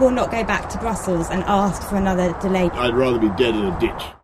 Will not go back to Brussels and ask for another delay. I'd rather be dead in a ditch.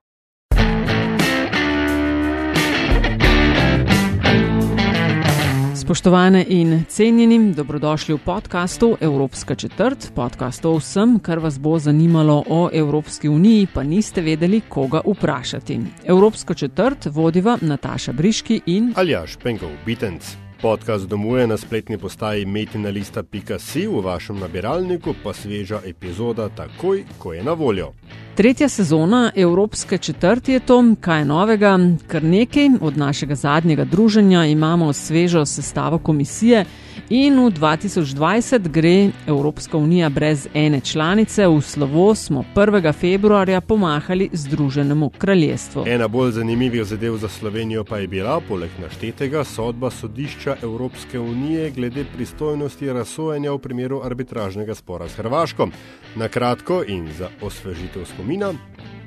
Spoštovane in cenjeni, dobrodošli v podkastu Evropska četrt, podcast o vsem, kar vas bo zanimalo o Evropski uniji, pa niste vedeli, koga vprašati. Evropsko četrt vodiva Nataša Briški in Aljaš Penkov Bitenc. Podcast domuje na spletni postaji metinalista.si, v vašem nabiralniku pa sveža epizoda takoj, ko je na voljo. Tretja sezona Evropske četrti je to, kaj je novega, kar nekaj od našega zadnjega druženja imamo svežo sestavo komisije in v 2020 gre Evropska unija brez ene članice, v slovo smo 1. februarja pomahali Združenemu kraljestvu. Ena bolj zanimivih zadev za Slovenijo pa je bila, poleg naštetega, sodba sodišča Evropske unije glede pristojnosti razsojanja v primeru arbitražnega spora s Hrvaško. Na kratko in za osvežitev spomina.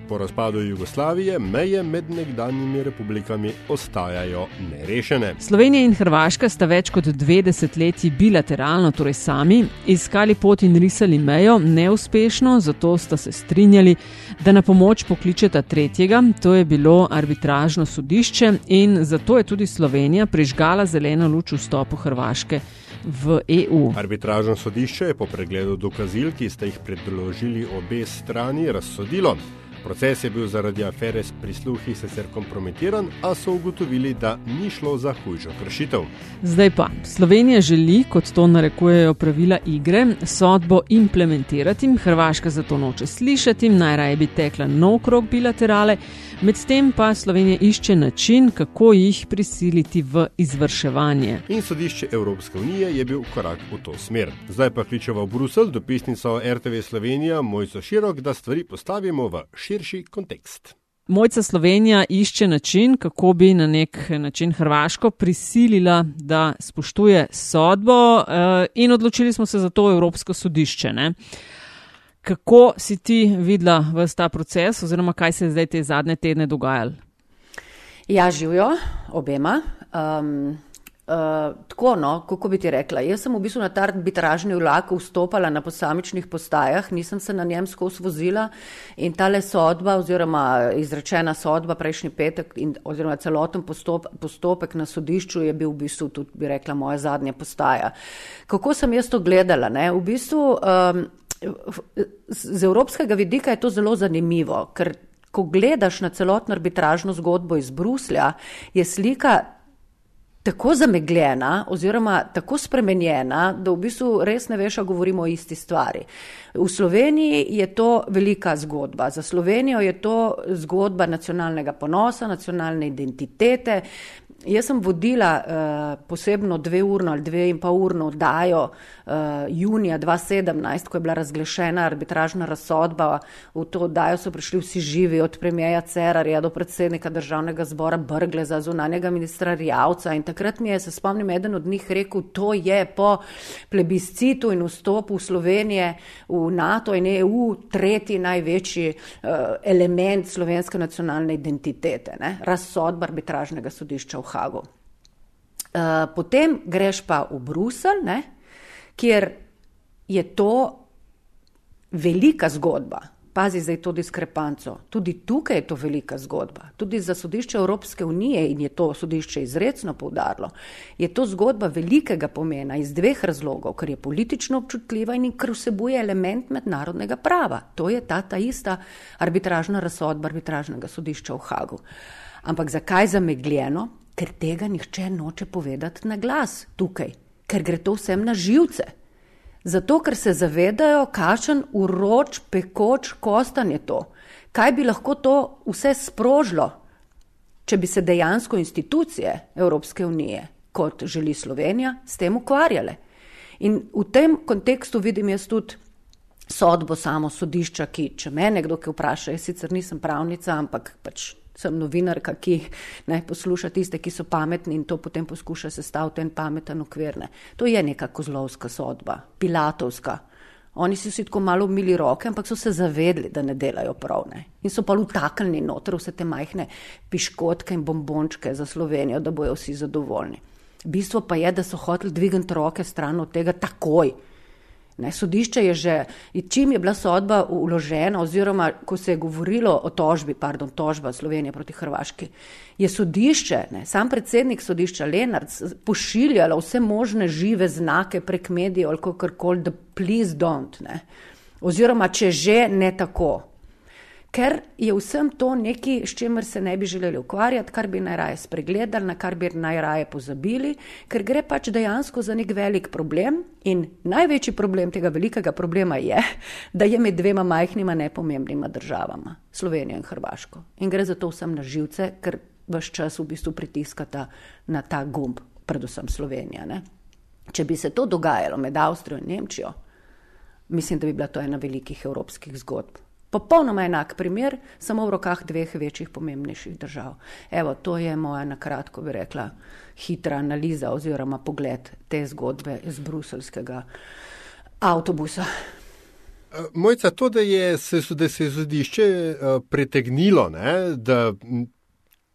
Po razpadu Jugoslavije meje med nekdanjimi republikami ostajajo nerešene. Slovenija in Hrvaška sta več kot dve desetletji bilateralno, torej sami, iskali pot in risali mejo, neuspešno, zato sta se strinjali, da na pomoč pokličeta tretjega, to je bilo arbitražno sodišče in zato je tudi Slovenija prižgala zeleno luč vstopu Hrvaške. V EU. Arbitražno sodišče je po pregledu dokazil, ki sta jih predložili obe strani, razsodilo. Proces je bil zaradi afere s prisluhi sicer kompromitiran, a so ugotovili, da ni šlo za hujšo kršitev. Zdaj pa Slovenija želi, kot to narekujejo pravila igre, sodbo implementirati, Hrvaška zato noče slišati, najraje bi tekla nov krok bilaterale, medtem pa Slovenija išče način, kako jih prisiliti v izvrševanje. In sodišče Evropske unije je bil korak v to smer. Zdaj pa kličeva v Bruselj, dopisnica RTV Slovenija, Mojco Širok, da stvari postavimo v širši kontekst. Mojca Slovenija išče način, kako bi na nek način Hrvaško prisilila, da spoštuje sodbo, eh, in odločili smo se za to Evropsko sodišče. Ne? Kako si ti videla vse ta proces, oziroma kaj se je zdaj te zadnje tedne dogajalo? Ja, živijo obema. Um, Uh, tako, no, kako bi ti rekla. Jaz sem v bistvu na ta arbitražni vlak vstopala na posamičnih postajah, nisem se na njem skozi vozila in ta le sodba oziroma izrečena sodba prejšnji petek in, oziroma celoten postop, postopek na sodišču je bil v bistvu tudi, bi rekla, moja zadnja postaja. Kako sem jaz to gledala? Ne? V bistvu um, z evropskega vidika je to zelo zanimivo, ker ko gledaš na celotno arbitražno zgodbo iz Bruslja, je slika tako zamegljena oziroma tako spremenjena, da v bistvu res ne veš, a govorimo o isti stvari. V Sloveniji je to velika zgodba. Za Slovenijo je to zgodba nacionalnega ponosa, nacionalne identitete. Jaz sem vodila uh, posebno dve urno ali dve in pa urno oddajo uh, junija 2017, ko je bila razglašena arbitražna razsodba. V to oddajo so prišli vsi živi, od premijeja Cerarja do predsednika državnega zbora Brgleza, zunanjega ministra Rjavca. In takrat mi je, se spomnim, eden od njih rekel, to je po plebiscitu in vstopu Slovenije v NATO in EU tretji največji uh, element slovenske nacionalne identitete, ne? razsodba arbitražnega sodišča v Hagu. Uh, potem greš pa v Bruselj, ne, kjer je to velika zgodba. Pazi zdaj to diskrepanco. Tudi tukaj je to velika zgodba. Tudi za sodišče Evropske unije in je to sodišče izredno poudarilo, je to zgodba velikega pomena iz dveh razlogov, ker je politično občutljiva in ker vsebuje element mednarodnega prava. To je ta, ta ista arbitražna razsodba arbitražnega sodišča v Hagu. Ampak zakaj zamegljeno? Ker tega nihče noče povedati na glas tukaj, ker gre to vsem na živce. Zato, ker se zavedajo, kakšen uroč, pekoč kostan je to. Kaj bi lahko to vse sprožilo, če bi se dejansko institucije Evropske unije, kot želi Slovenija, s tem ukvarjale. In v tem kontekstu vidim jaz tudi sodbo samo sodišča, ki, če me nekdo kaj vpraša, jaz sicer nisem pravnica, ampak pač sem novinarka, ki ne posluša tiste, ki so pametni in to potem poskuša sestaviti en pameten okvir. Ne. To je neka kozlovska sodba, pilatovska. Oni so si tako malo umili roke, ampak so se zavedli, da ne delajo prav. Ne. In so pa utaknili noter vse te majhne piškotke in bombončke za Slovenijo, da bojo vsi zadovoljni. Bistvo pa je, da so hoteli dvigati roke stran od tega takoj. Ne, sodišče je že, čim je bila sodba uložena, oziroma ko se je govorilo o tožbi, pardon, tožba Slovenije proti Hrvaški, je sodišče, ne, sam predsednik sodišča Lenart, pošiljalo vse možne žive znake prek medijev ali kakorkoli, da please don't. Ne. Oziroma, če že ne tako ker je vsem to nekaj, s čimer se ne bi želeli ukvarjati, kar bi najraje spregledali, na kar bi najraje pozabili, ker gre pač dejansko za nek velik problem. In največji problem tega velikega problema je, da je med dvema majhnima nepomembnima državama, Slovenijo in Hrvaško. In gre za to vsem na živce, ker vse čas v bistvu pritiskata na ta gumb, predvsem Slovenija. Ne? Če bi se to dogajalo med Avstrijo in Nemčijo, mislim, da bi bila to ena velikih evropskih zgodb. Popolnoma enak primer, samo v rokah dveh večjih, pomembnejših držav. Evo, to je moja, na kratko bi rekla, hitra analiza oziroma pogled te zgodbe iz bruselskega avtobusa. Eh, Mojca, to, da, je, da se je sodišče eh, pretegnilo, ne, da,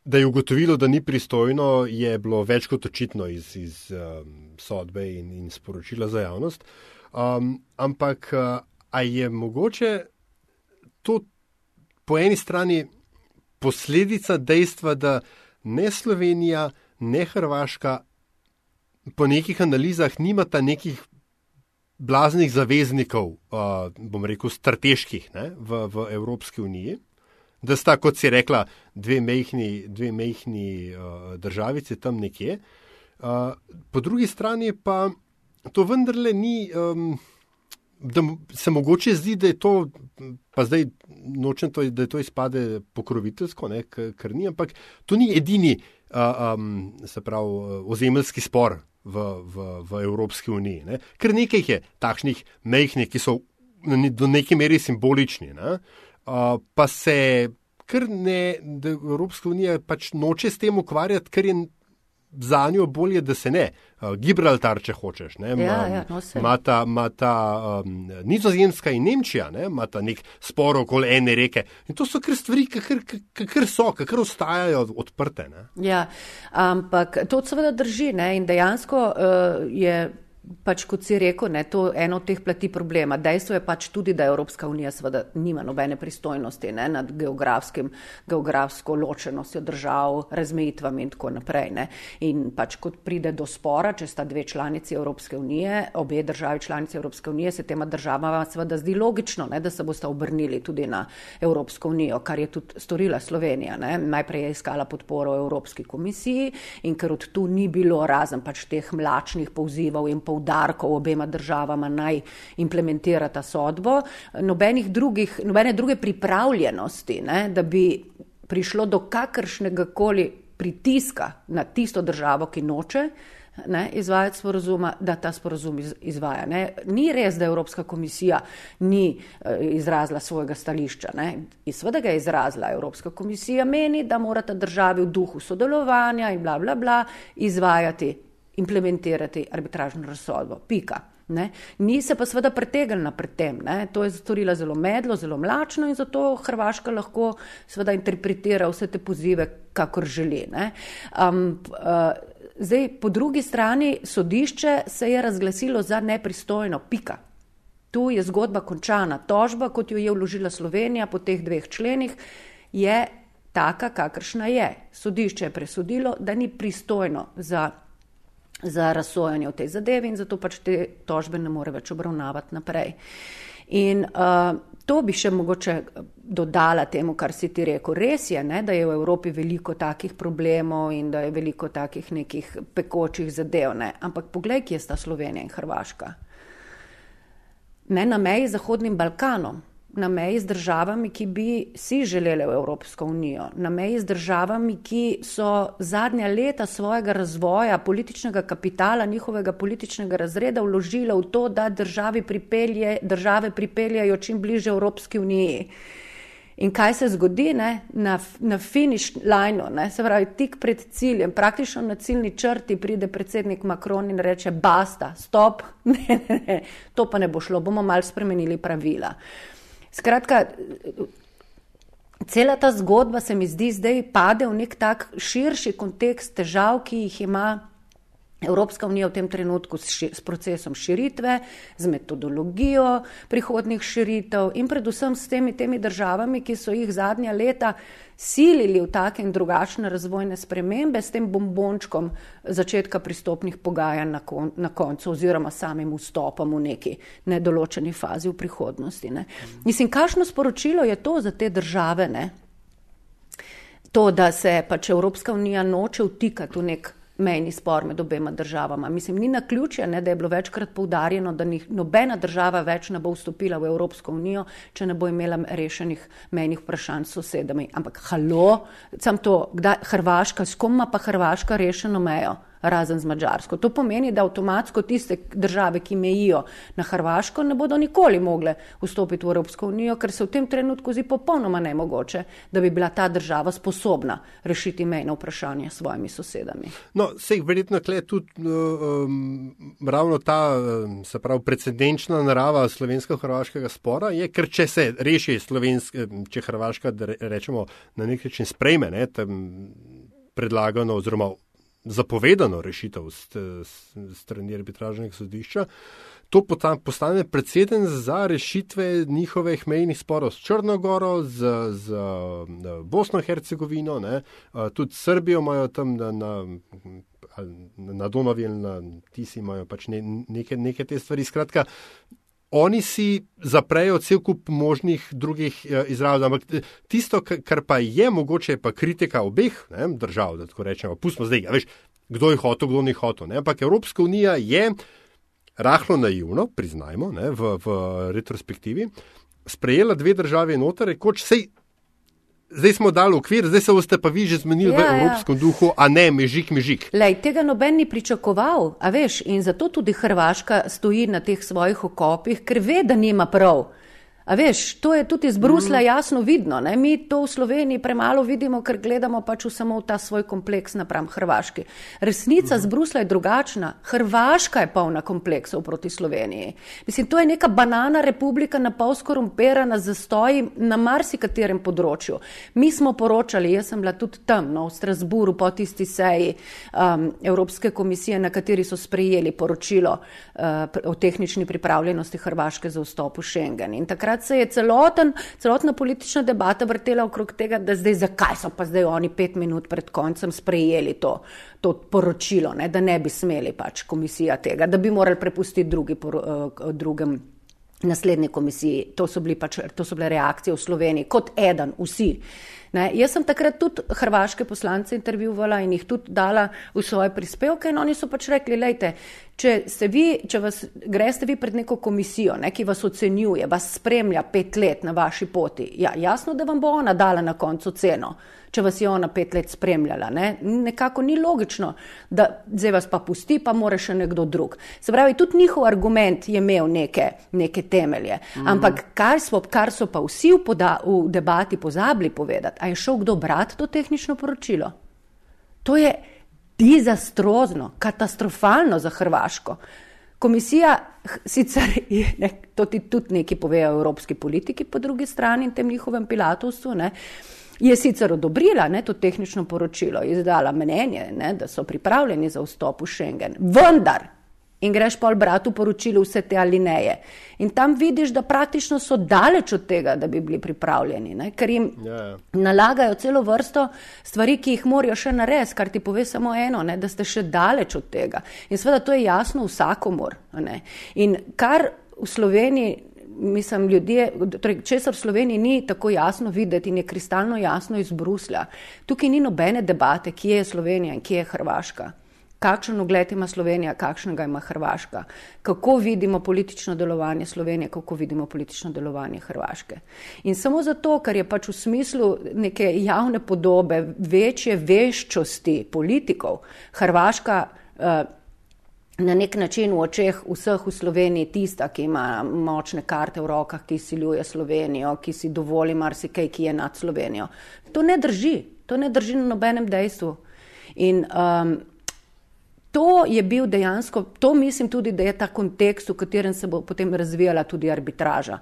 da je ugotovilo, da ni pristojno, je bilo več kot očitno iz, iz um, sodbe in, in sporočila za javnost. Um, ampak, a je mogoče to po eni strani posledica dejstva, da ne Slovenija, ne Hrvaška po nekih analizah nimata nekih blaznih zaveznikov, uh, bom rekel, strateških ne, v, v Evropski uniji, da sta, kot si rekla, dve mehni, dve mehni uh, državice tam nekje. Uh, po drugi strani pa to vendarle ni. Um, da se mogoče zdi, da je to, pa zdaj nočem, to, da je to izpade pokroviteljsko, ne, ker ni, ampak to ni edini, uh, um, se pravi, ozemeljski spor v, v, v Evropski uniji. Ne. Ker nekaj je takšnih mehkih, ki so do neke mere simbolični, ne, uh, pa se. Ker ne, da Evropska unija pač noče s tem ukvarjati, ker je za njo bolje, da se ne. Uh, Gibraltar, če hočeš. Ne, ja, ja, no mata, mata um, Nizozemska in Nemčija, imata nek spor okoli ene reke. In to so kar stvari, kar so, kar ostajajo odprte. Ne. Ja, ampak to seveda drži ne, in dejansko uh, je pač kot si rekel, ne, to je eno od teh plati problema. Dejstvo je pač tudi, da Evropska unija seveda nima nobene pristojnosti ne, nad geografsko ločenostjo držav, razmejitvami in tako naprej. Ne. In pač kot pride do spora, če sta dve članici Evropske unije, obe državi članice Evropske unije, se tema državama seveda zdi logično, ne, da se boste obrnili tudi na Evropsko unijo, kar je tudi storila Slovenija. Ne. Najprej je iskala podporo Evropski komisiji in ker od tu ni bilo razen pač teh mlačnih povzivov in povzivov, poudarkov obema državama naj implementirata sodbo, drugih, nobene druge pripravljenosti, ne, da bi prišlo do kakršnega koli pritiska na tisto državo, ki noče. Ne, izvajati sporozuma, da ta sporozum iz, izvaja. Ne. Ni res, da Evropska komisija ni e, izrazila svojega stališča. Sveda ga je izrazila. Evropska komisija meni, da morata državi v duhu sodelovanja in bla bla bla izvajati implementirati arbitražno razsodbo. Pika. Ne? Ni se pa seveda pretegnila pred tem. Ne? To je storila zelo medlo, zelo mlačno in zato Hrvaška lahko seveda interpretira vse te pozive, kakor želi. Um, uh, zdaj, po drugi strani, sodišče se je razglasilo za nepristojno. Pika. Tu je zgodba končana. Tožba, kot jo je vložila Slovenija po teh dveh členih, je taka, kakršna je. Sodišče je presodilo, da ni pristojno za za razsojanje v tej zadevi in zato pač te tožbe ne more več obravnavati naprej. In uh, to bi še mogoče dodala temu, kar si ti rekel. Res je, ne, da je v Evropi veliko takih problemov in da je veliko takih nekih pekočih zadev, ne. ampak poglej, kje sta Slovenija in Hrvaška. Ne na meji z Zahodnim Balkanom. Na meji z državami, ki bi si želeli v Evropsko unijo, na meji z državami, ki so zadnja leta svojega razvoja, političnega kapitala, njihovega političnega razreda vložile v to, da pripelje, države pripeljajo čim bliže Evropski uniji. In kaj se zgodi ne, na, na finish lineu, ne, se pravi, tik pred ciljem, praktično na ciljni črti pride predsednik Macron in reče: Basta, stop, ne, ne, ne, to pa ne bo šlo, bomo mal spremenili pravila. Skratka, cela ta zgodba se mi zdi zdaj pade v nek tak širši kontekst težav, ki jih ima Evropska unija v tem trenutku s, ši, s procesom širitve, z metodologijo prihodnih širitev in predvsem s temi, temi državami, ki so jih zadnja leta silili v take in drugačne razvojne spremembe s tem bombončkom začetka pristopnih pogajanj na, kon, na koncu oziroma samim vstopom v neki nedoločeni fazi v prihodnosti. Ne. Mislim, kakšno sporočilo je to za te države? Ne? To, da se pač Evropska unija noče vtikati v nek mejni spor med obema državama. Mislim, ni na ključje, ne, da je bilo večkrat poudarjeno, da ni, nobena država več ne bo vstopila v Evropsko unijo, če ne bo imela rešenih mejnih vprašanj s sosedami. Ampak, halo, sam to, kdaj Hrvaška, s kom ima pa Hrvaška rešeno mejo? Razen z Mačarsko. To pomeni, da avtomatsko tiste države, ki mejijo na Hrvaško, ne bodo nikoli mogle vstopiti v Evropsko unijo, ker se v tem trenutku zdi popolnoma nemogoče, da bi bila ta država sposobna rešiti mejno vprašanje s svojimi sosedami. No, sej verjetno je tudi um, ravno ta, se pravi, precedenčna narava slovensko-hrvaškega spora, je, ker če se reši slovenska, če Hrvaška, da rečemo, na nek način sprejme, ne, predlagano oziroma zapovedano rešitev strani arbitražnega sodišča, to postane predseden za rešitve njihovih mejnih sporov s Črnogoro, z, z Bosno in Hercegovino, ne, tudi Srbijo imajo tam na, na, na ali na Tisi imajo pač ne, neke, neke te stvari. Skratka, oni si zaprejo cel kup možnih drugih uh, izrazov. Ampak tisto, kar pa je mogoče, pa kritika obeh ne, držav, da tako rečemo, pustimo zdaj, veš, kdo je hotel, kdo ni hotel. Ne. Ampak Evropska unija je rahlo naivno, priznajmo, ne, v, v retrospektivi, sprejela dve države noter, kot sej zdaj smo dali okvir, zdaj se boste pa vi že zmenili ja, v ja. evropskem ja. duhu, a ne mežik, mežik. Lej, tega noben ni pričakoval, a veš, in zato tudi Hrvaška stoji na teh svojih okopih, ker ve, da nima prav. A veš, to je tudi iz Brusla mm. jasno vidno. Ne? Mi to v Sloveniji premalo vidimo, ker gledamo pač samo v ta svoj kompleks napram Hrvaški. Resnica z Brusla je drugačna. Hrvaška je polna kompleksov proti Sloveniji. Mislim, to je neka banana republika na pol skorumpirana za stoji na marsikaterem področju. Mi smo poročali, jaz sem bila tudi tam, no, v Strasburu po tisti seji um, Evropske komisije, na kateri so sprejeli poročilo uh, o tehnični pripravljenosti Hrvaške za vstop v Schengen. In takrat takrat se je celoten, celotna politična debata vrtela okrog tega, da zdaj zakaj so pa zdaj oni pet minut pred koncem sprejeli to, to poročilo, ne, da ne bi smeli pač komisija tega, da bi morali prepustiti drugi, uh, drugem. Naslednji komisiji, to so, pač, to so bile reakcije v Sloveniji, kot eden, vsi. Ne, jaz sem takrat tudi hrvaške poslance intervjuvala in jih tudi dala v svoje prispevke, in oni so pač rekli: Lejte, Če, vi, če vas, greste vi pred neko komisijo, ne, ki vas ocenjuje, vas spremlja pet let na vaši poti, ja, jasno, da vam bo ona dala na koncu ceno, če vas je ona pet let spremljala. Ne. Nekako ni logično, da zdaj vas pa pusti, pa mora še nekdo drug. Se pravi, tudi njihov argument je imel neke, neke temelje. Mm. Ampak kar, smo, kar so pa vsi v, poda, v debati pozabili povedati, a je šel kdo brati to tehnično poročilo? To je dizastrozno, katastrofalno za Hrvaško. Komisija, sicer ne, to ti tudi neki povejo evropski politiki po drugi strani in tem njihovem pilatovstvu, ne, je sicer odobrila ne, to tehnično poročilo, izdala mnenje, ne, da so pripravljeni za vstop v Schengen. Vendar in greš pol bratu poročilo vse te alineje. In tam vidiš, da praktično so daleč od tega, da bi bili pripravljeni, ne? ker jim yeah. Ja, ja. nalagajo celo vrsto stvari, ki jih morajo še narediti, kar ti pove samo eno, ne? da ste še daleč od tega. In seveda to je jasno vsakomor. In kar v Sloveniji. Mislim, ljudje, torej, česar v Sloveniji ni tako jasno videti in je kristalno jasno iz Bruslja. Tukaj ni nobene debate, kje je Slovenija in kje je Hrvaška. Kakšen ugled ima Slovenija, kakšnega ima Hrvaška, kako vidimo politično delovanje Slovenije, kako vidimo politično delovanje Hrvaške. In samo zato, ker je pač v smislu neke javne podobe, večje veščosti politikov, Hrvaška uh, na nek način v očeh vseh v Sloveniji tista, ki ima močne karte v rokah, ki siljuje Slovenijo, ki si dovoli marsikaj, ki je nad Slovenijo. To ne drži, to ne drži na nobenem dejstvu. In um, to je bil dejansko, to mislim tudi, da je ta kontekst, v katerem se bo potem razvijala tudi arbitraža.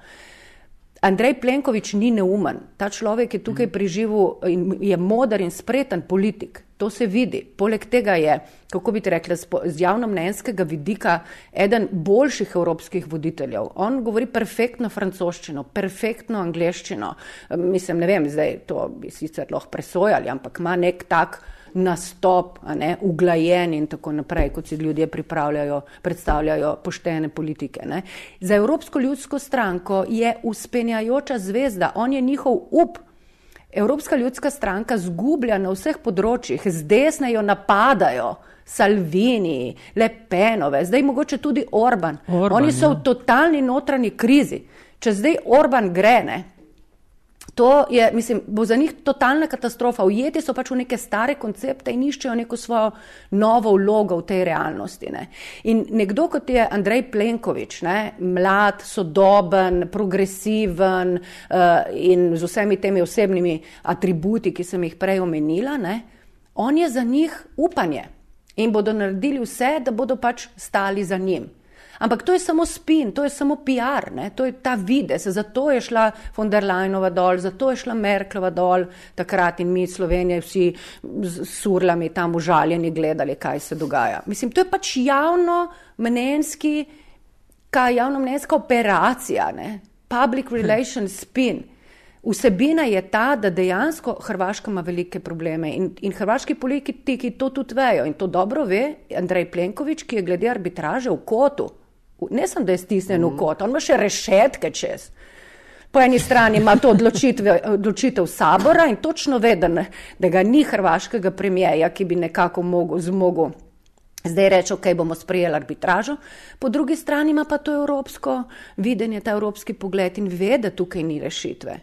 Andrej Plenković ni neumen, ta človek je tukaj preživel in je modar in spreten politik, to se vidi. Poleg tega je, kako bi rekla, z javnomnenjskega vidika eden boljših evropskih voditeljev. On govori perfektno francoščino, perfektno angliščino. Mislim, ne vem, zdaj to bi sicer lahko presojali, ampak ima nek tak nastop, ne, uglajen in tako naprej, kot si ljudje pripravljajo, predstavljajo poštene politike. Ne. Za Evropsko ljudsko stranko je uspenjajoča zvezda, on je njihov up. Evropska ljudska stranka zgublja na vseh področjih, z desne jo napadajo, Salvini, Le Penove, zdaj mogoče tudi Orban. Orban Oni so ja. v totalni notranji krizi. Če zdaj Orban gre, ne, To je, mislim, bo za njih totalna katastrofa. Ujeti so pač v neke stare koncepte in iščejo neko svojo novo vlogo v tej realnosti. Ne. In nekdo kot je Andrej Plenković, ne, mlad, sodoben, progresiven uh, in z vsemi temi osebnimi atributi, ki sem jih prej omenila, ne, on je za njih upanje in bodo naredili vse, da bodo pač stali za njim. Ampak to je samo spin, to je samo PR, ne? to je ta vides. Zato je šla von der Leinova dol, zato je šla Merklova dol takrat in mi Slovenije vsi s surlami tam užaljeni gledali, kaj se dogaja. Mislim, to je pač javno mnenjski, kaj javno mnenjska operacija, ne? public relations spin. Vsebina je ta, da dejansko Hrvaška ima velike probleme in, in hrvaški politiki to tudi vejo in to dobro ve Andrej Plenković, ki je glede arbitraže v kotu ne samo da je stisnjen v kot, on ima še rešetke čez. Po eni strani ima to odločitev sabora in točno ve, da, ga ni hrvaškega premijeja, ki bi nekako mogel, zmogel zdaj reči, ok, bomo sprejeli arbitražo, po drugi strani ima pa to evropsko videnje, ta evropski pogled in ve, da tukaj ni rešitve.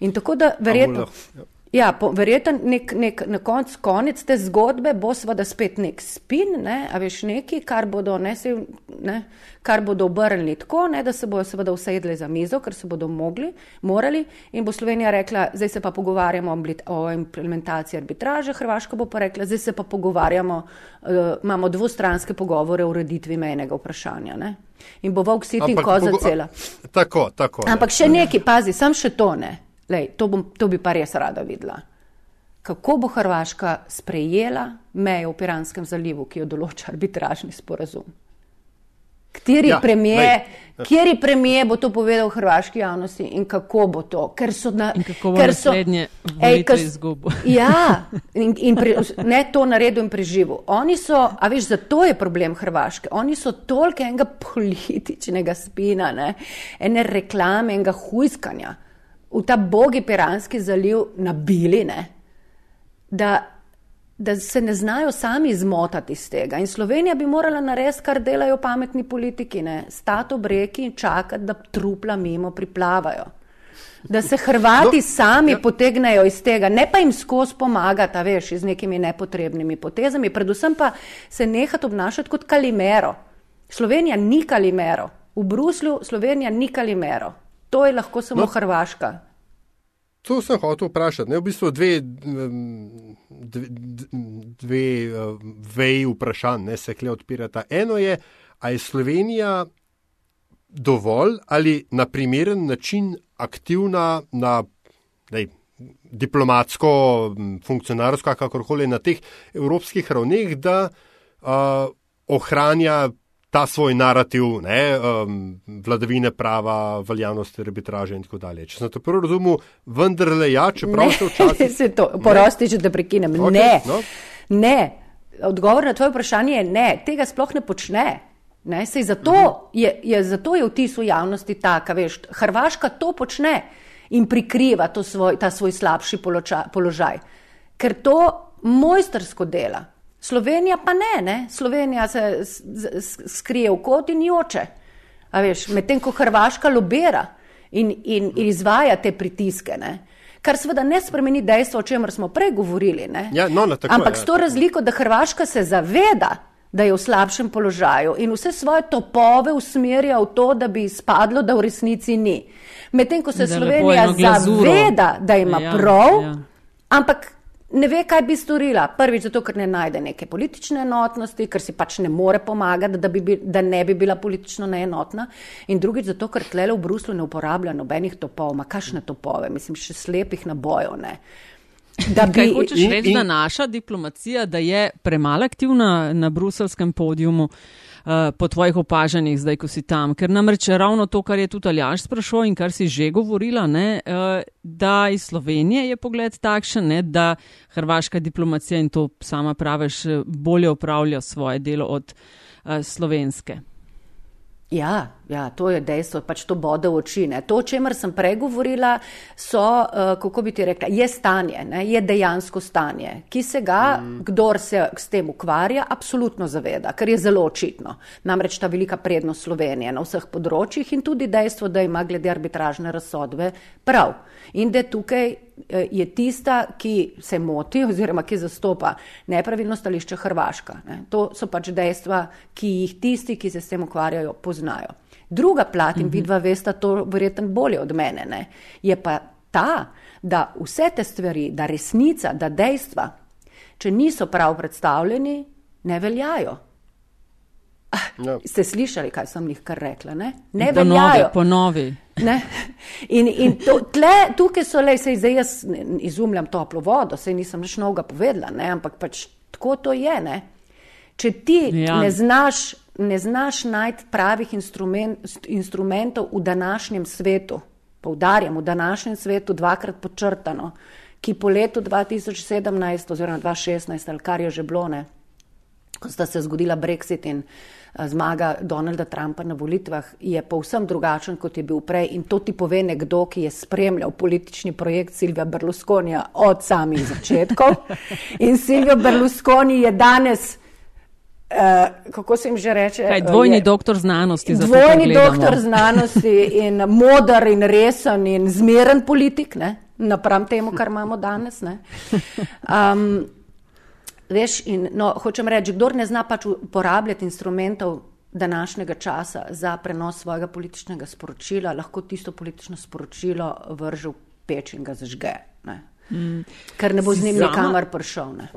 In tako da verjetno. Ja, verjetno nek, nek, na koncu konec te zgodbe bo seveda spet nek spin, ne, a veš neki, kar bodo, ne, se, ne, kar bodo obrnili tako, ne, da se bodo seveda usedli za mizo, ker se bodo mogli, morali in bo Slovenija rekla, zdaj se pa pogovarjamo o implementaciji arbitraže, Hrvaška bo pa rekla, zdaj se pa pogovarjamo, uh, imamo dvostranske pogovore o ureditvi menjega vprašanja. Ne. In bo volk sit in koza cela. Tako, tako. Ampak še neki, pazi, sam še to ne. Lej, to, bom, to bi pa res rada videla. Kako bo Hrvaška sprejela mejo v Piranskem zalivu, ki jo določa arbitražni sporazum? Kateri ja, premije, kjeri premije bo to povedal hrvaški javnosti in kako bo to? Ker so na, in kako bo naslednje izgubo. Ja, in, in pre, ne to naredil in preživel. Oni so, a veš, zato je problem Hrvaške. Oni so toliko enega političnega spina, ne, ene reklame, enega huiskanja v ta bogi Piranski zaliv nabili, ne, da, da se ne znajo sami zmotati iz tega. In Slovenija bi morala narediti, kar delajo pametni politiki, ne, stati ob reki in čakati, da trupla mimo priplavajo. Da se Hrvati no, sami ja. potegnejo iz tega, ne pa jim skozi pomagati, veš, z nekimi nepotrebnimi potezami, predvsem pa se nehati obnašati kot kalimero. Slovenija ni kalimero. V Bruslju Slovenija ni kalimero. To je lahko samo no, Hrvaška. To sem hotel vprašati. Ne, v bistvu dve, dve, dve veji vprašanj ne, se kle odpirata. Eno je, ali je Slovenija dovolj ali na primeren način aktivna na dej, diplomatsko, funkcionarsko, kakorkoli na teh evropskih ravneh, da uh, ohranja ta svoj narativ, ne, um, vladavine prava, veljavnosti arbitraže in tako dalje. Če sem to prvo razumel, vendarle ja, čeprav se včasih. To, porosti, če te prekinem. Okay, ne, no? ne. Odgovor na tvoje vprašanje je ne, tega sploh ne počne. Ne, zato, uh mhm. je, je, zato je vtis v javnosti taka, veš, Hrvaška to počne in prikriva svoj, ta svoj slabši položaj, položaj, ker to mojstersko dela. Slovenija pa ne, ne? Slovenija se skrije v kot in joče. Medtem ko Hrvaška lobira in, in, in izvaja te pritiske. Ne? Kar seveda ne spremeni dejstvo, o čemer smo prej govorili. Ja, no, no, tako, Ampak ja, s to razliko, da Hrvaška se zaveda, da je v slabšem položaju in vse svoje topove usmerja v to, da bi izpadlo, da v resnici ni. Medtem ko se Da Slovenija zaveda, da ima Ja, prav, ja. ampak ne ve, kaj bi storila. Prvič, zato, ker ne najde neke politične enotnosti, ker si pač ne more pomagati, da, bi, da ne bi bila politično neenotna. In drugič, zato, ker tlele v Bruslu ne uporablja nobenih topov, ma kakšne topove, mislim, še slepih nabojev. Ne. Da Kaj bi, hočeš in- reči, da naša diplomacija da je premalo aktivna na bruselskem podiumu? Uh, po tvojih opažanjih, zdaj, ko si tam, ker namreč ravno to, kar je tudi Aljaš sprašoval in kar si že govorila, ne, uh, da iz Slovenije je pogled takšen, ne, da hrvaška diplomacija in to sama praviš, eh, bolje opravlja svoje delo od uh, slovenske. Ja, ja, to je dejstvo, pač to bode v oči. Ne. To, o čemer sem prej govorila, so, uh, kako bi ti rekla, je stanje, ne, je dejansko stanje, ki se ga, mm. kdor se s tem ukvarja, absolutno zaveda, ker je zelo očitno. Namreč ta velika prednost Slovenije na vseh področjih in tudi dejstvo, da ima glede arbitražne razsodbe prav. In da tukaj eh, je tista, ki se moti oziroma ki zastopa nepravilno stališče Hrvaška. Ne. To so pač dejstva, ki jih tisti, ki se s tem ukvarjajo, poznajo. Druga plat, in vidva vesta to verjetno bolje od mene, ne, je pa ta, da vse te stvari, da resnica, da dejstva, če niso prav predstavljeni, ne veljajo. Ja. Ste slišali, kaj sem jih kar rekla? Ne, ne Ponovi, veljajo. ponovi. Ne? In, in to, tle, tukaj so le, sej zdaj jaz izumljam toplo vodo, sej nisem nič novega povedala, ne? ampak pač tako to je. Ne? Če ti Ja. ne znaš, ne znaš najti pravih instrument, instrumentov v današnjem svetu, poudarjam, v današnjem svetu dvakrat podčrtano, ki po letu 2017 oziroma 2016 ali kar je že bilo, ne, ko sta se zgodila Brexit in a, zmaga Donalda Trumpa na volitvah, je povsem drugačen, kot je bil prej. In to ti pove nekdo, ki je spremljal politični projekt Silvija Berlusconija od samih začetkov. In Silvio Berlusconi je danes, uh, kako se jim že reče? Kaj, eh, dvojni je- doktor znanosti. Dvojni doktor znanosti in modar in resen in zmeren politik, ne? napram temu, kar imamo danes. ne. Um, veš, in, no, hočem reči, kdor ne zna pač uporabljati instrumentov današnjega časa za prenos svojega političnega sporočila, lahko tisto politično sporočilo vrže v peč in ga zažge. Ne? Mm. Ker ne bo z njim Sama- nikamor prišel. Ne?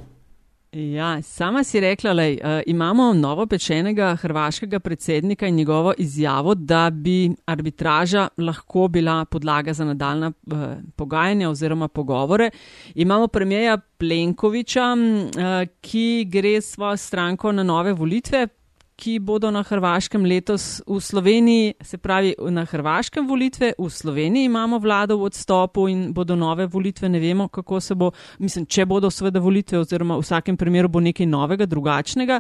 Ja, sama si rekla, da uh, imamo novo pečenega hrvaškega predsednika in njegovo izjavo, da bi arbitraža lahko bila podlaga za nadaljna uh, pogajanja oziroma pogovore. Imamo premijeja Plenkoviča, uh, ki gre svojo stranko na nove volitve, ki bodo na Hrvaškem letos v Sloveniji, se pravi na Hrvaškem volitve, v Sloveniji imamo vlado v odstopu in bodo nove volitve, ne vemo, kako se bo, mislim, če bodo seveda volitve, oziroma v vsakem primeru bo nekaj novega, drugačnega.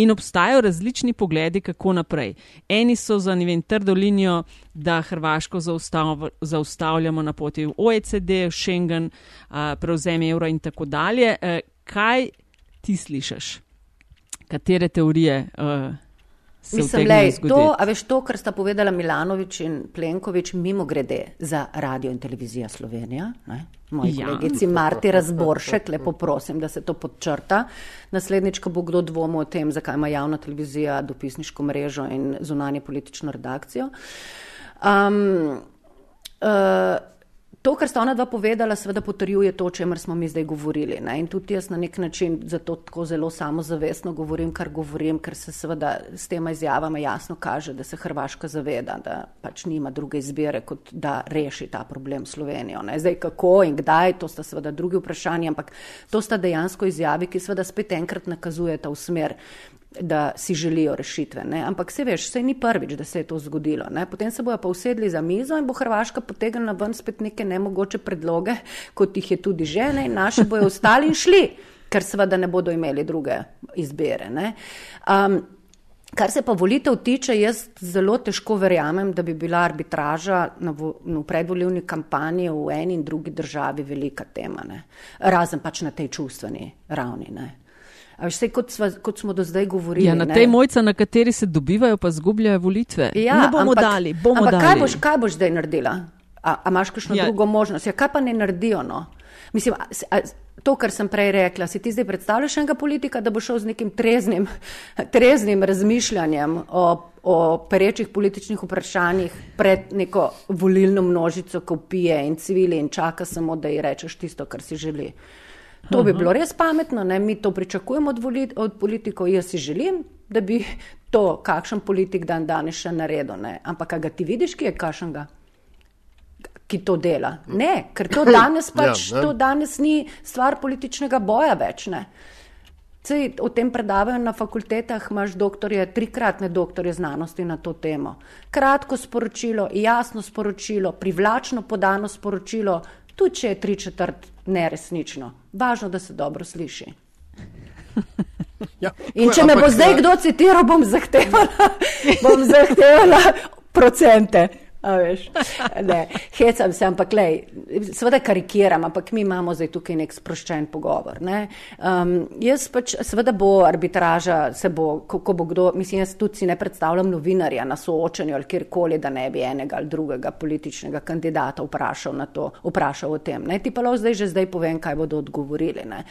In obstajajo različni pogledi, kako naprej. Eni so za ne vem, trdo linijo, da Hrvaško zaustav, zaustavljamo na poti v OECD, v Schengen, prevzem evra in tako dalje. E, Kaj ti slišiš? Katere teorije uh, se Mislim, lej, to, a veš, to, kar sta povedala Milanovič in Plenković, mimo grede za radio in televizija Slovenija. Ne? Moji ja. kolegici Marti Razboršek, lepo prosim, da se to podčrta. Naslednjič, ko bo kdo dvomil o tem, zakaj ima javna televizija dopisniško mrežo in zunanje politično redakcijo. Um, uh, To, kar sta ona dva povedala, seveda potrjuje to, o čemer smo mi zdaj govorili. Ne? In tudi jaz na nek način zato tako zelo samozavestno govorim, kar govorim, ker se seveda s tema izjavama jasno kaže, da se Hrvaška zaveda, da pač nima druge izbire, kot da reši ta problem Slovenijo. Ne? Zdaj kako in kdaj, to sta seveda drugi vprašanji, ampak to sta dejansko izjavi, ki seveda spet enkrat nakazujeta v smer da si želijo rešitve. Ne? Ampak se veš, se ni prvič, da se je to zgodilo. Ne? Potem se bojo pa usedli za mizo in bo Hrvaška potegnila ven spet neke nemogoče predloge, kot jih je tudi žene in naši bojo ostali in šli, ker seveda ne bodo imeli druge izbire. Ne? Um, Kar se pa volitev tiče, jaz zelo težko verjamem, da bi bila arbitraža na, vo, na predvoljivni kampanji v eni in drugi državi velika tema, ne? razen pač na tej čustveni ravni. Ne? Vse kot, sva, kot smo do zdaj govorili. Ja, na ne. tej mojci, na kateri se dobivajo, pa zgubljajo volitve. Ja, ne bomo ampak, dali, bomo ampak dali. Kaj boš, kaj boš zdaj naredila? A, a imaš kakšno Ja. drugo možnost? Ja, kaj pa ne naredijo? No? Mislim, a, a, to, kar sem prej rekla, si ti zdaj predstavljaš enega politika, da bo šel z nekim treznim, treznim razmišljanjem o, o perečih političnih vprašanjih pred neko volilno množico, ko pije in cvili in čaka samo, da ji rečeš tisto, kar si želi. To bi bilo res pametno, ne? mi to pričakujemo od, volit, od politikov. Jaz si želim, da bi to, kakšen politik dan danes še naredil. Ne? Ampak a ga ti vidiš, ki je kašnega, ki to dela? Ne, ker to danes pač, Ja, ne. to danes ni stvar političnega boja več. Ne? Sej o tem predavajo na fakultetah, imaš doktorje, trikratne doktorje znanosti na to temo. Kratko sporočilo, jasno sporočilo, privlačno podano sporočilo, tudi če je tri četrt neresnično. Važno, da se dobro sliši. Ja, In če je, me bo zdaj eh, kdo citiral, bom zahtevala, bom zahtevala procente. A veš, ne, hecam se, ampak lej, seveda karikiram, ampak mi imamo zdaj tukaj nek sproščen pogovor. Ne. Um, jaz pač, seveda bo arbitraža, se bo, ko, ko bo kdo, mislim, jaz tudi si ne predstavljam novinarja na soočanju ali kjerkoli, da ne bi enega ali drugega političnega kandidata vprašal, to, vprašal o tem. Ne. Ti pa lahko zdaj že zdaj povem, kaj bodo odgovorili. Ne.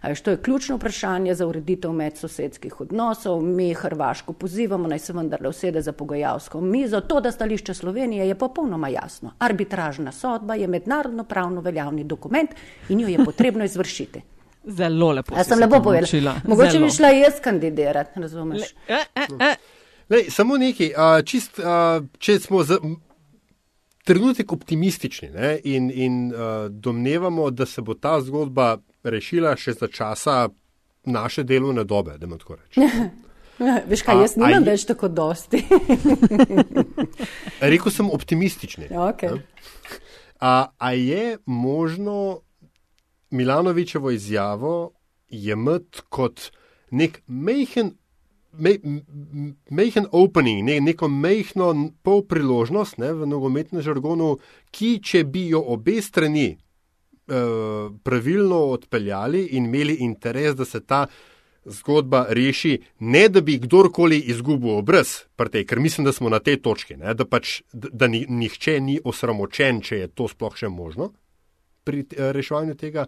A veš, to je ključno vprašanje za ureditev medsosedskih odnosov. Mi Hrvaško pozivamo, naj se vendarle usede za pogajalsko mizo. To, da stališče Slovenije je popolnoma jasno. Arbitražna sodba je mednarodno pravno veljavni dokument in jo je potrebno izvršiti. Zelo lepo. Jaz sem se lepo povedala. Mogoče Zelo. bi šla jaz kandidirati, razumeš? Eh, eh, eh. Lej, samo nekaj, a, čist, a, če smo za trenutek optimistični ne, in, in a, domnevamo, da se bo ta zgodba rešila še za časa naše delovne dobe, da tako rečem. Veš kaj, A- jaz a nimam več tako dosti. Rekel sem optimistični. Ja, okay. A, a je možno Milanovičevo izjavo jemati kot nek mehen, me, mehen opening, ne, neko mehno n- pol priložnost ne, v nogometnem žargonu, ki, če bi jo obe strani pravilno odpeljali in imeli interes, da se ta zgodba reši, ne da bi kdorkoli izgubil obraz, tej, ker mislim, da smo na tej točki, ne, da, pač, da ni, nihče ni osramočen, če je to sploh še možno pri eh, reševanju tega,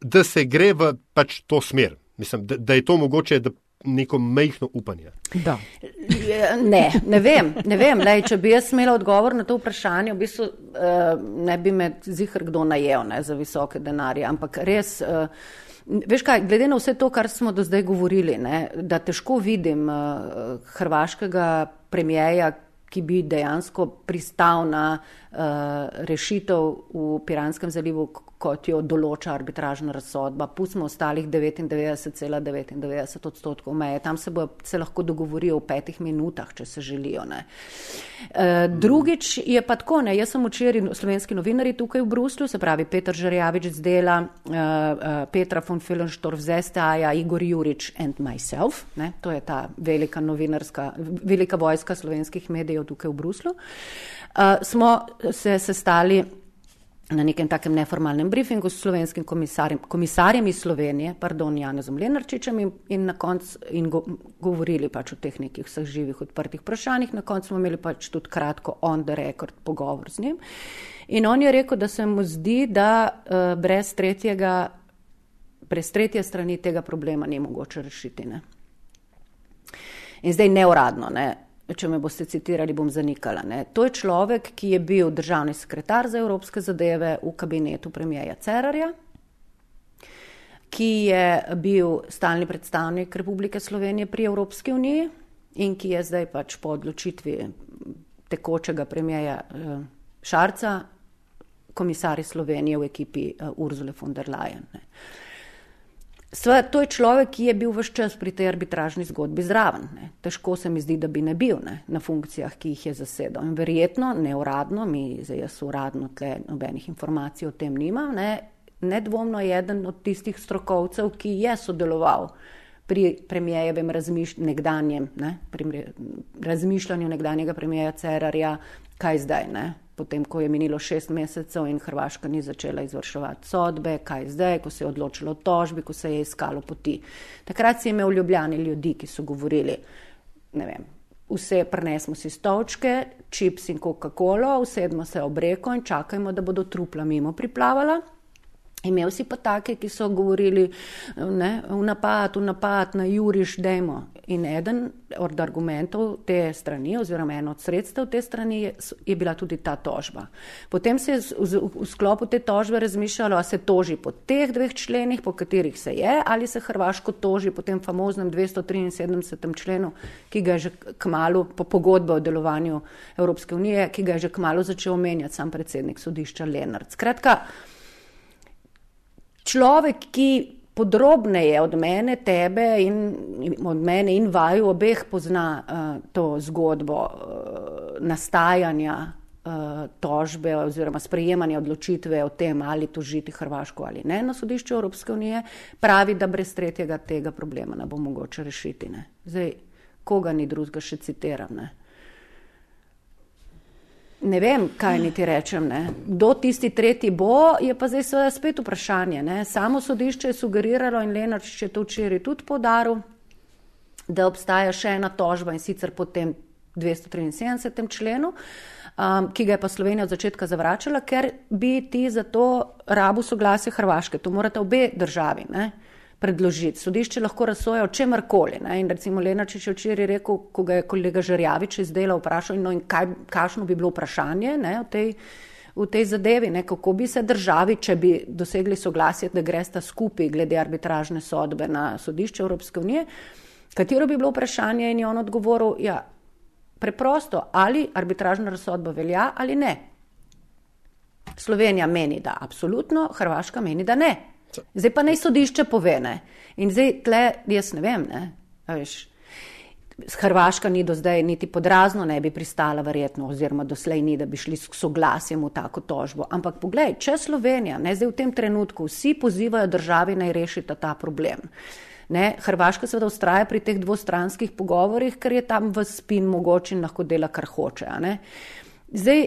da se gre v pač to smer. Mislim, da, da je to mogoče da neko mehko upanje. Da. Ne, ne vem. Ne vem. Lej, če bi jaz imela odgovor na to vprašanje, v bistvu uh, ne bi me zihar kdo najel ne, za visoke denarje. Ampak res, uh, veš kaj, glede na vse to, kar smo do zdaj govorili, ne, da težko vidim uh, hrvaškega premijeja, ki bi dejansko pristal na uh, rešitev v Piranskem zalivu, kot jo določa arbitražna razsodba. Pustimo ostalih 99,99 odstotkov meje. Tam se, bo, se lahko dogovorijo v petih minutah, če se želijo. Ne. Uh, drugič je pa tako, ne. jaz sem včeraj slovenski novinari tukaj v Bruslju, se pravi Petr Žerjavič z dela, uh, uh, Petra von Filenstorf z STA, Igor Jurič and myself, ne. to je ta velika novinarska, velika vojska slovenskih medijev tukaj v Bruslju, uh, smo se sestali na nekem takem neformalnem briefingu s slovenskim komisarjem, komisarjem iz Slovenije, pardon, Janezom Lenarčičem in, in na koncu in go, govorili pač o teh nekih vseh živih odprtih vprašanjih. Na koncu smo imeli pač tudi kratko on the record pogovor z njim. In on je rekel, da se mu zdi, da uh, brez tretjega, brez tretje strani tega problema ni mogoče rešiti. Ne? In zdaj neuradno, ne? Če me boste citirali, bom zanikala. Ne? To je človek, ki je bil državni sekretar za evropske zadeve v kabinetu premijeja Cerarja, ki je bil stalni predstavnik Republike Slovenije pri Evropski uniji in ki je zdaj pač po odločitvi tekočega premijeja eh, Šarca komisar iz Slovenije v ekipi eh, Urzule von der Leyen. Ne. Sve, to je človek, ki je bil vse čas pri tej arbitražni zgodbi zraven. Ne. Težko se mi zdi, da bi ne bil ne, na funkcijah, ki jih je zasedal. In verjetno, neuradno, mi zdaj jaz uradno tle nobenih informacij o tem nimam, ne, nedvomno je eden od tistih strokovcev, ki je sodeloval pri premijejevem razmišlj nekdanjem, ne, pri razmišljanju nekdanjega premijeja Cerarja, kaj zdaj, ne, potem ko je minilo šest mesecev in Hrvaška ni začela izvrševati sodbe, kaj zdaj, ko se je odločilo o tožbi, ko se je iskalo poti. Takrat si imel ljubljani ljudi, ki so govorili, ne vem, vse prenesmo si stolčke, čips in Coca-Cola, usedmo se ob reko in čakajmo, da bodo trupla mimo priplavala. Imel si pa take, ki so govorili, ne, v napad, v napad, na juriš, dajmo. In eden od argumentov te strani, oziroma eno od sredstev te strani, je, je bila tudi ta tožba. Potem se je v, v sklopu te tožbe razmišljalo, ali se toži po teh dveh členih, po katerih se je, ali se Hrvaško toži po tem famoznem 273. členu, ki ga je že kmalo, po pogodbi o delovanju Evropske unije, ki ga je že kmalo začel omenjati sam predsednik sodišča Lenart. Skratka, človek, ki podrobneje od mene, tebe in od mene in vaju obeh pozna uh, to zgodbo uh, nastajanja uh, tožbe oziroma sprejemanja odločitve o tem, ali tožiti Hrvaško ali ne na sodišču Evropske unije, pravi, da brez tretjega tega problema ne bo mogoče rešiti. Ne. Zdaj, koga ni drugega še citiram. Ne vem, kaj niti rečem. Ne. Kdo tisti tretji bo, je pa zdaj seveda spet vprašanje. Ne. Samo sodišče je sugeriralo in Lenarčič je to včeraj tudi podaril, da obstaja še ena tožba in sicer po tem 273. členu, um, ki ga je pa Slovenija od začetka zavračala, ker bi ti za to rabu soglasje Hrvaške. To morate obe državi. Ne predložiti. Sodišče lahko razsoja o čemer koli. In recimo Lenačič je včeraj rekel, ko ga je kolega Žerjavič izdelal, vprašal, no in kaj, kakšno bi bilo vprašanje ne, v, tej, v tej zadevi, ne, kako bi se državi, če bi dosegli soglasje, da gresta skupaj glede arbitražne sodbe na sodišče Evropske unije, katero bi bilo vprašanje in je on odgovoril, ja, preprosto, ali arbitražna razsodba velja ali ne. Slovenija meni, da absolutno, Hrvaška meni, da ne. Zdaj pa naj sodišče pove. Ne? In zdaj tle, jaz ne vem, ne? Veš, Hrvaška ni do zdaj niti podrazno ne bi pristala, verjetno, oziroma doslej ni, da bi šli s soglasjem v tako tožbo. Ampak poglej, če Slovenija, ne zdaj v tem trenutku, vsi pozivajo državi naj rešita ta problem. Ne, Hrvaška seveda ustraja pri teh dvostranskih pogovorih, ker je tam v spin mogoče in lahko dela, kar hoče. Zdaj,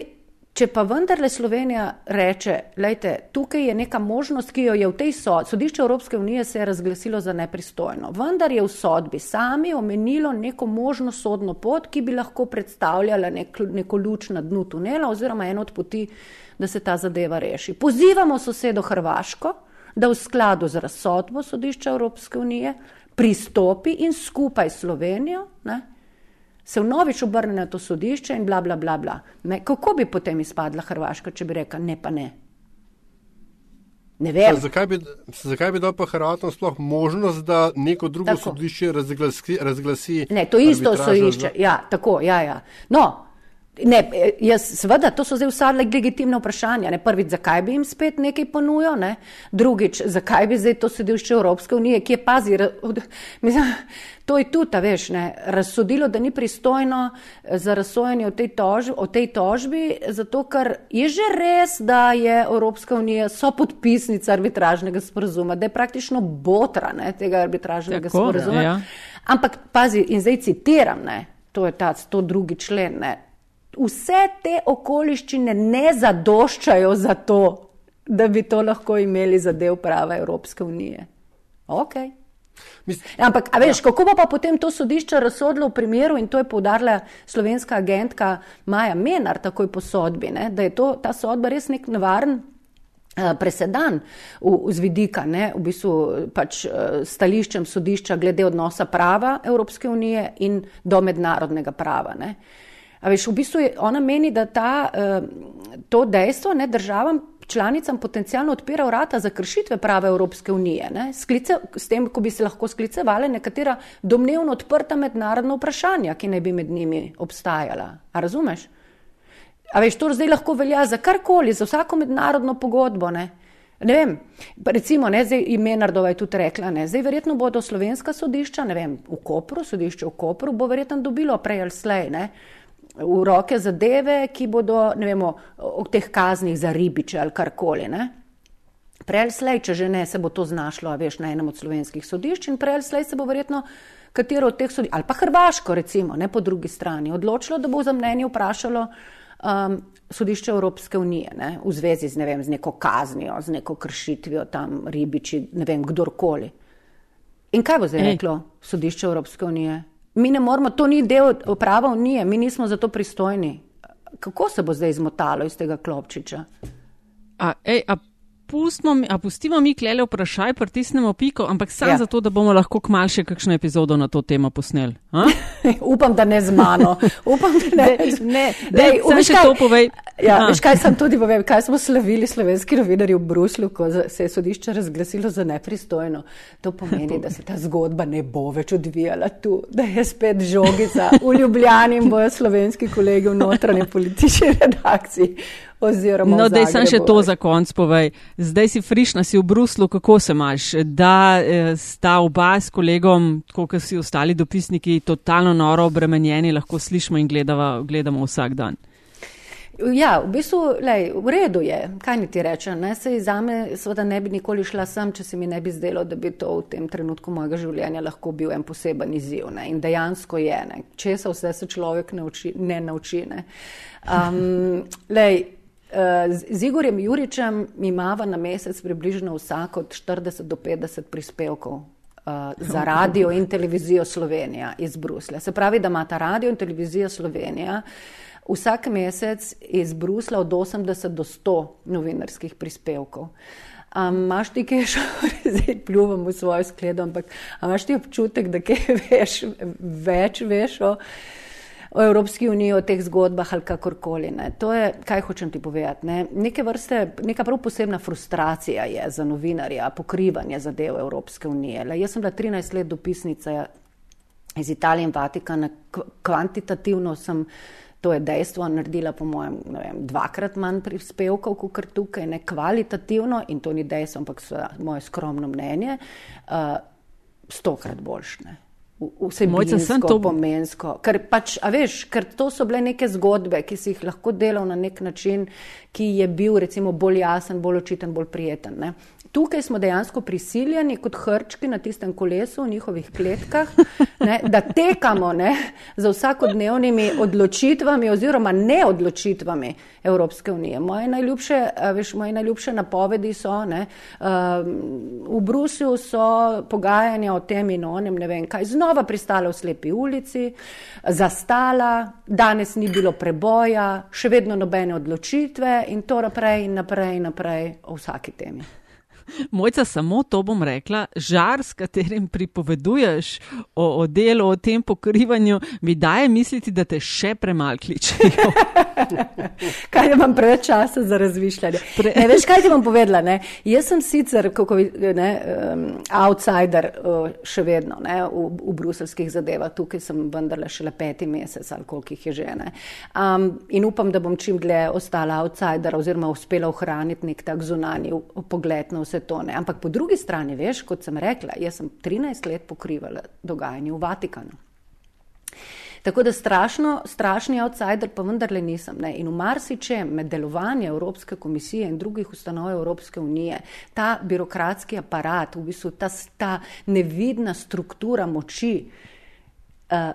Če pa vendarle Slovenija reče, lejte, tukaj je neka možnost, ki jo je v tej sodbi, sodišče Evropske unije se je razglasilo za nepristojno, vendar je v sodbi sami omenilo neko možno sodno pot, ki bi lahko predstavljala nek, neko luč na dnu tunela oziroma eno od poti, da se ta zadeva reši. Pozivamo sosedo Hrvaško, da v skladu z razsodbo sodišča Evropske unije pristopi in skupaj s Slovenijo, ne, se vnovič obrne na to sodišče in bla, bla, bla. bla. Ne, kako bi potem izpadla Hrvaška, če bi rekla ne, pa ne? Ne vem. Zakaj bi, zakaj bi dal pa Hrvatom sploh možnost, da neko drugo tako. sodišče razglasi, razglasi? Ne, to isto sodišče. Za... Ja, tako, ja, ja. No, Ne, jaz, seveda, to so zdaj vsa legitimna vprašanja. Ne? Prvič, zakaj bi jim spet nekaj ponujal, ne? drugič, zakaj bi zdaj to sodišče Evropske unije, ki je pazi, mislim, to je tudi, veš, ne? razsodilo, da ni pristojno za razsojanje o tej, tož, o tej tožbi, zato ker je že res, da je Evropska unija so podpisnica arbitražnega sporozuma, da je praktično botra ne, tega arbitražnega Tako, sporozuma. Ja. Ampak pazi, in zdaj citiram, ne? to je ta 102. člen. Ne? Vse te okoliščine ne zadoščajo za to, da bi to lahko imeli za del prava Evropske unije. Okay. Ampak, a veš, ja. kako bo pa potem to sodišče razsodilo v primeru, in to je povdarila slovenska agentka Maja Menar, takoj po sodbi, ne, da je to, ta sodba res nek nevaren eh, presedan v, z vidika, ne, v bistvu pač eh, stališčem sodišča glede odnosa prava Evropske unije in do mednarodnega prava. Ne. A veš, v bistvu je, ona meni, da ta, uh, to dejstvo ne, državam članicam potencialno odpira vrata za kršitve prave Evropske unije, sklice, s tem, ko bi se lahko sklicevali nekatera domnevno odprta mednarodna vprašanja, ki ne bi med njimi obstajala. A razumeš? A veš, to zdaj lahko velja za karkoli, za vsako mednarodno pogodbo. Ne. Ne vem, recimo, ne, zdaj ime Nardova je tudi rekla, ne, zdaj verjetno bodo slovenska sodišča, ne vem, v Kopru, sodišče v Kopru bo verjetno dobilo prej ali slej, ne, v roke zadeve, ki bodo, ne vemo, o teh kaznih za ribiče ali karkoli. Prej slej, če že ne, se bo to znašlo, veš, na enem od slovenskih sodišč in prej slej se bo verjetno katero od teh sodišč, ali pa Hrvaško, recimo, ne po drugi strani, odločilo, da bo za mnenje vprašalo, um, sodišče Evropske unije ne, v zvezi z, ne vem, z neko kaznijo, z neko kršitvijo tam ribiči, ne vem, kdorkoli. In kaj bo zdaj reklo sodišče Evropske unije? Mi ne moramo, to ni del prava unije, mi nismo za to pristojni. Kako se bo zdaj izmotalo iz tega klopčiča? A, ej, a pustimo, a pustimo mi klele vprašaj, pritisnemo piko, ampak samo ja. zato, da bomo lahko kmal še kakšno epizodo na to temo posneli. Upam, da ne z mano. Upam, da ne. ne, ne, ne še kaj, to povej. Ja, veš, kaj sem tudi povedal, kaj smo slavili slovenski novinari v Bruslju, ko se je sodišče razglasilo za nepristojno. To pomeni, da se ta zgodba ne bo več odvijala tu, da je spet žogica v Ljubljani in bojo slovenski kolegi v notranji politični redakciji. No, da sem še to za konc povej. Zdaj si frišna, si v Bruslu, kako se imaš? Da eh, sta oba s kolegom, kot si ostali dopisniki, totalno noro obremenjeni, lahko slišimo in gledava, gledamo vsak dan. Ja, v bistvu, lej, v redu je, kaj ni ti reče. Ne? Sej za me, seveda, ne bi nikoli šla sem, če se mi ne bi zdelo, da bi to v tem trenutku mojega življenja lahko bil en poseben izziv. Ne? In dejansko je, ne? česa vse se človek ne, uči, ne nauči. Ne? Um, lej, z Igorjem Juričem imamo na mesec približno vsak od 40 do 50 prispevkov uh, za radio in televizijo Slovenija iz Bruslja. Se pravi, da ima ta radio in televizija Slovenija vsak mesec iz Brusla od 80 do 100 novinarskih prispevkov. Imáš ti kaj, zdaj pljuvam v svojo skledo, ampak imaš ti občutek, da kaj veš, več veš o o Evropski uniji, o teh zgodbah ali kakorkoli. Ne. To je, kaj hočem ti povedati. Ne. Neke vrste, neka prav posebna frustracija je za novinarja, pokrivanje zadev Evropske unije. Le, jaz sem bila 13 let dopisnica iz Italije in Vatikana, kvantitativno sem. To je dejstvo, naredila po mojem vem, dvakrat manj prispevkov, kot kar tukaj, ne kvalitativno, in to ni dejstvo, ampak moje skromno mnenje, uh, stokrat boljše vsebinsko, sem to pomensko. Ker, pač, veš, ker to so bile neke zgodbe, ki si jih lahko delal na nek način, ki je bil recimo bolj jasen, bolj očiten, bolj prijeten. Ne? Tukaj smo dejansko prisiljeni kot hrčki na tistem kolesu v njihovih kletkah, ne, da tekamo ne, za vsakodnevnimi odločitvami oziroma neodločitvami Evropske unije. Moje najljubše, veš, moje najljubše napovedi so, ne, um, v Bruslju so pogajanja o tem in onem, ne vem kaj, znova pristala v slepi ulici, zastala, danes ni bilo preboja, še vedno nobene odločitve in to naprej in naprej in naprej o vsaki temi. Mojca, samo to bom rekla, žar, s katerim pripoveduješ o, o delu, o tem pokrivanju, mi daje misliti, da te še premalo kličejo. kaj imam preveč časa za razmišljanje? Pre... Ne, veš, kaj ti bom povedala? Ne? Jaz sem sicer, kako ne, um, outsider uh, še vedno ne, v, v bruselskih zadevah, tukaj sem vendarle šele peti mesec ali koliko jih je že. Um, in upam, da bom čim dlje ostala outsider oziroma uspela ohraniti nek tak zunanji pogled na vse vse to. Ne. Ampak po drugi strani, veš, kot sem rekla, jaz sem 13 let pokrivala dogajanje v Vatikanu. Tako da strašno, strašni outsider pa vendarle nisem. Ne. In v marsičem med delovanje Evropske komisije in drugih ustanov Evropske unije, ta birokratski aparat, v bistvu ta, ta nevidna struktura moči, uh,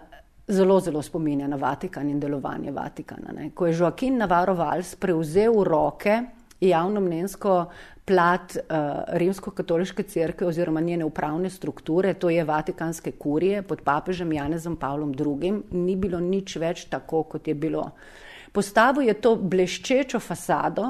zelo, zelo spominja na Vatikan in delovanje Vatikana. Ne. Ko je Joaquin Navarro Valls prevzel roke javno mnenjsko plat uh, rimsko-katoliške cerkve oziroma njene upravne strukture, to je Vatikanske kurije pod papežem Janezom Pavlom II., ni bilo nič več tako, kot je bilo. Postavil je to bleščečo fasado,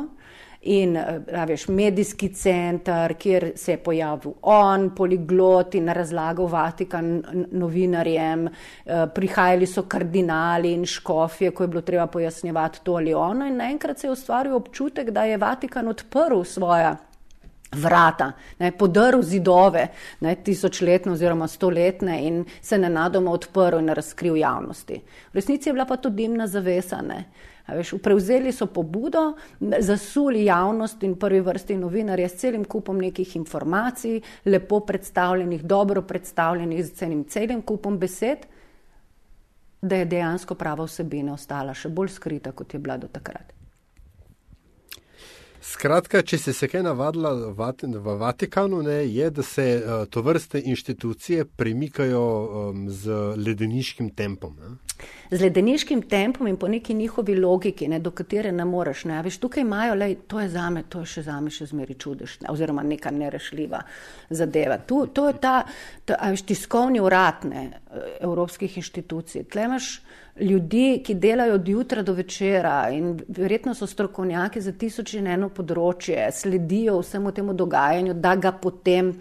in eh, veš, medijski center, kjer se je pojavil on, poliglot in razlagal Vatikan novinarjem, eh, prihajali so kardinali in škofje, ko je bilo treba pojasnjevati to ali ono in naenkrat se je ustvaril občutek, da je Vatikan odprl svoja vrata, ne, podrl zidove, ne, tisočletne oziroma stoletne in se nenadoma odprl in razkril javnosti. V resnici je bila pa to dimna zavesa. Ne. Veš, prevzeli so pobudo, zasuli javnost in prvi vrsti novinarje s celim kupom nekih informacij, lepo predstavljenih, dobro predstavljenih, z celim, celim kupom besed, da je dejansko prava vsebina ostala še bolj skrita, kot je bila do takrat. Skratka, če se je kaj navadila v Vatikanu, ne, je, da se uh, to vrste inštitucije premikajo um, z ledeniškim tempom. Ne? Z ledeniškim tempom in po neki njihovi logiki, ne, do katere ne moreš. Ne. Veš, tukaj imajo, lej, to je za me, to je še za me še zmeri čudež, ne, oziroma neka nerešljiva zadeva. Tu, to je ta, ta veš, tiskovni urad ne, evropskih inštitucij. Tle imaš ljudi, ki delajo od jutra do večera in verjetno so strokovnjaki za tisoč in eno področje, sledijo vsemu temu dogajanju, da ga potem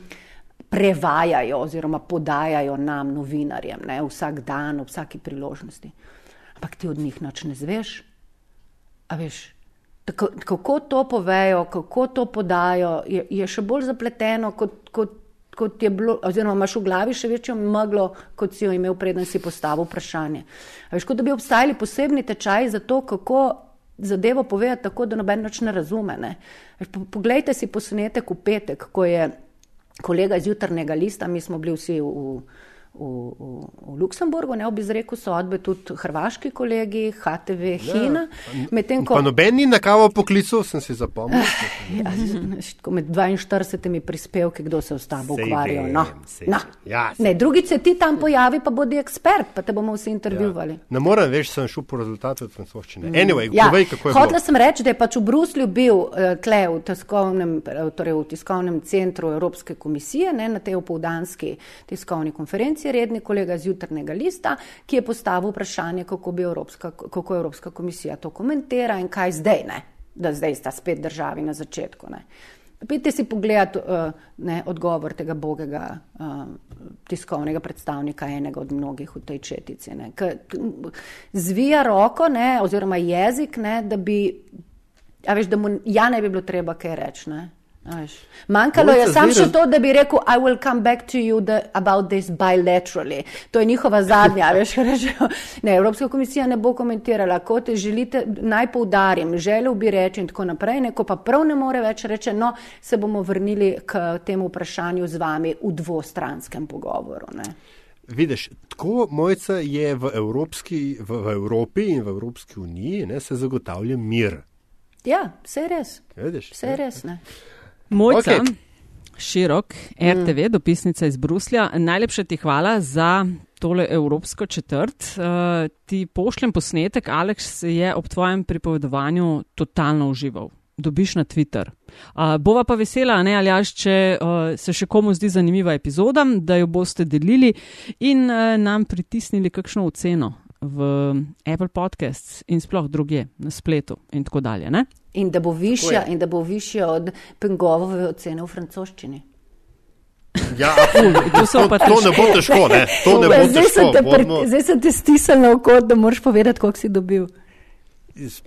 prevajajo oziroma podajajo nam, novinarjem, ne, vsak dan, ob vsaki priložnosti. Ampak ti od njih nič ne zveš. A veš, tako, kako to povejo, kako to podajo, je, je še bolj zapleteno, kot, kot, kot je bilo, oziroma imaš v glavi še večjo meglo, kot si jo imel, preden si postavil vprašanje. A veš, kot da bi obstajali posebni tečaji za to, kako. Zadevo povedati tako, da noben več ne razume. Ne. Poglejte si posnetek v petek, ko je kolega iz jutrnega lista, mi smo bili vsi v, v, v, v Luksemburgu, ne ob izreku sodbe, tudi hrvaški kolegi, HTV, ja, Hina. Medtem ko. Pa noben ni na kavo poklical, sem si zapomnil. Ja, med 42 prispevki, kdo se v stavu ukvarja. No. No. Ja, ne, drugi se ti tam pojavi, pa bodi ekspert, pa te bomo vsi intervjuvali. Ja. Ne morem več, sem šel po rezultatu od francoščine. Anyway, ja. povej, kako je. Hotela sem reči, da je pač v Bruslju bil uh, tle v tiskovnem, torej v tiskovnem centru Evropske komisije, ne, na tej opoldanski tiskovni konferenci konferenci redni kolega z jutrnega lista, ki je postavil vprašanje, kako, Evropska, kako Evropska komisija to komentira in kaj zdaj, ne? da zdaj sta spet državi na začetku. Ne? Pite si pogledati uh, ne, odgovor tega bogega uh, tiskovnega predstavnika, enega od mnogih v tej četici. Ne, k, zvija roko, ne, oziroma jezik, ne, da bi, a veš, da mu ja ne bi bilo treba kaj reči. Manjkalo je samo še to, da bi rekel, I will come back to you the, about this bilaterally. To je njihova zadnja, veš, rečejo. Ne, Evropska komisija ne bo komentirala, kot želite, naj poudarim, želel bi reči in tako naprej, neko pa prav ne more več reči, no, se bomo vrnili k temu vprašanju z vami v dvostranskem pogovoru. Ne. Vidiš, tako mojca je v, Evropski, v, v Evropi in v Evropski uniji, ne, se zagotavlja mir. Ja, vse je res. Vidiš, vse je res. Ne. Mojca, okay. širok, RTV, mm. dopisnica iz Bruslja, najlepša ti hvala za tole evropsko četrt. Uh, ti pošljem posnetek, Aleks je ob tvojem pripovedovanju totalno užival. Dobiš na Twitter. Uh, bova pa vesela, ne, Aljaš, če uh, se še komu zdi zanimiva epizoda, da jo boste delili in uh, nam pritisnili kakšno oceno v Apple Podcasts in sploh druge na spletu in tako dalje. Ne? In da bo višja, in da bo višja od Pengove ocene v francoščini. Ja, to, to, to ne bo težko. Ne? To ne bo zdaj, težko. Sem te, Bomo... zdaj sem te stisnil na oko, da moraš povedati, koliko si dobil. Iz,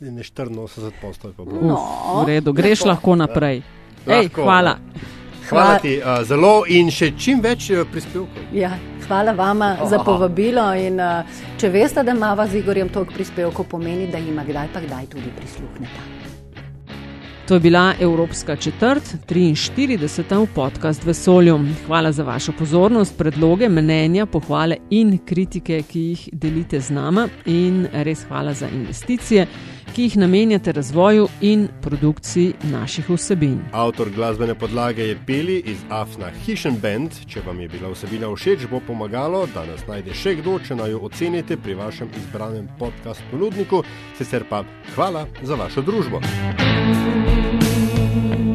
ne 84 postov. No, v redu, greš lahko naprej. Lahko. Ej, hvala. Hvala ti uh, zelo in še čim več prispevkov. Ja, hvala vama oh, za povabilo. In, uh, če veste, da ima z Igorjem toliko prispevkov, pomeni, da ima kdaj pa kdaj tudi prisluhnete. To je bila Evropska četrt, 43. podcast Vesolju. Hvala za vašo pozornost, predloge, mnenja, pohvale in kritike, ki jih delite z nama, in res hvala za investicije ki jih namenjate razvoju in produkciji naših vsebin. Avtor glasbene podlage je Peli iz Afna Hishen Band. Če vam je bila vsebina všeč, bo pomagalo, da nas najde še kdo, če naj jo ocenite pri vašem izbranem podkastu ponudniku. Sicer pa hvala za vašo družbo. Thank you